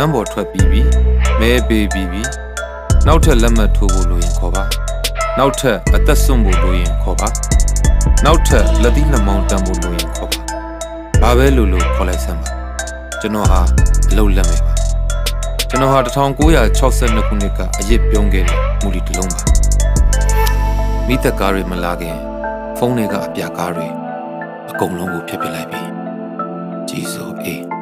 မ်းပေါ်ထွက်ပြီးပြီမဲပေးပြီးပြီနောက်ထပ်လက်မှတ်ထိုးဖို့လိုရင်ခေါ်ပါနောက်ထပ်အသက်ဆွန့်ဖို့လိုရင်ခေါ်ပါနောက်ထပ်လက်သီးနှမောင်းတန်းဖို့လိုရင်ခေါ်ပါဘာပဲလို့လို့ခေါ်လိုက်စမ်းပါကျွန်တော်ဟာအလုပ်လက်မဲ့ပါကျွန်တော်ဟာ1962ခုနှစ်ကအရစ်ပြုံးခဲ့တဲ့မူလီတစ်လုံးပါမိသက်ကားတွေမလာခင် ဖုန်းတွေကအပြာကားတွေအကုန်လုံးကိုဖျက်ပစ်လိုက်ပြီကြည်စိုးအေး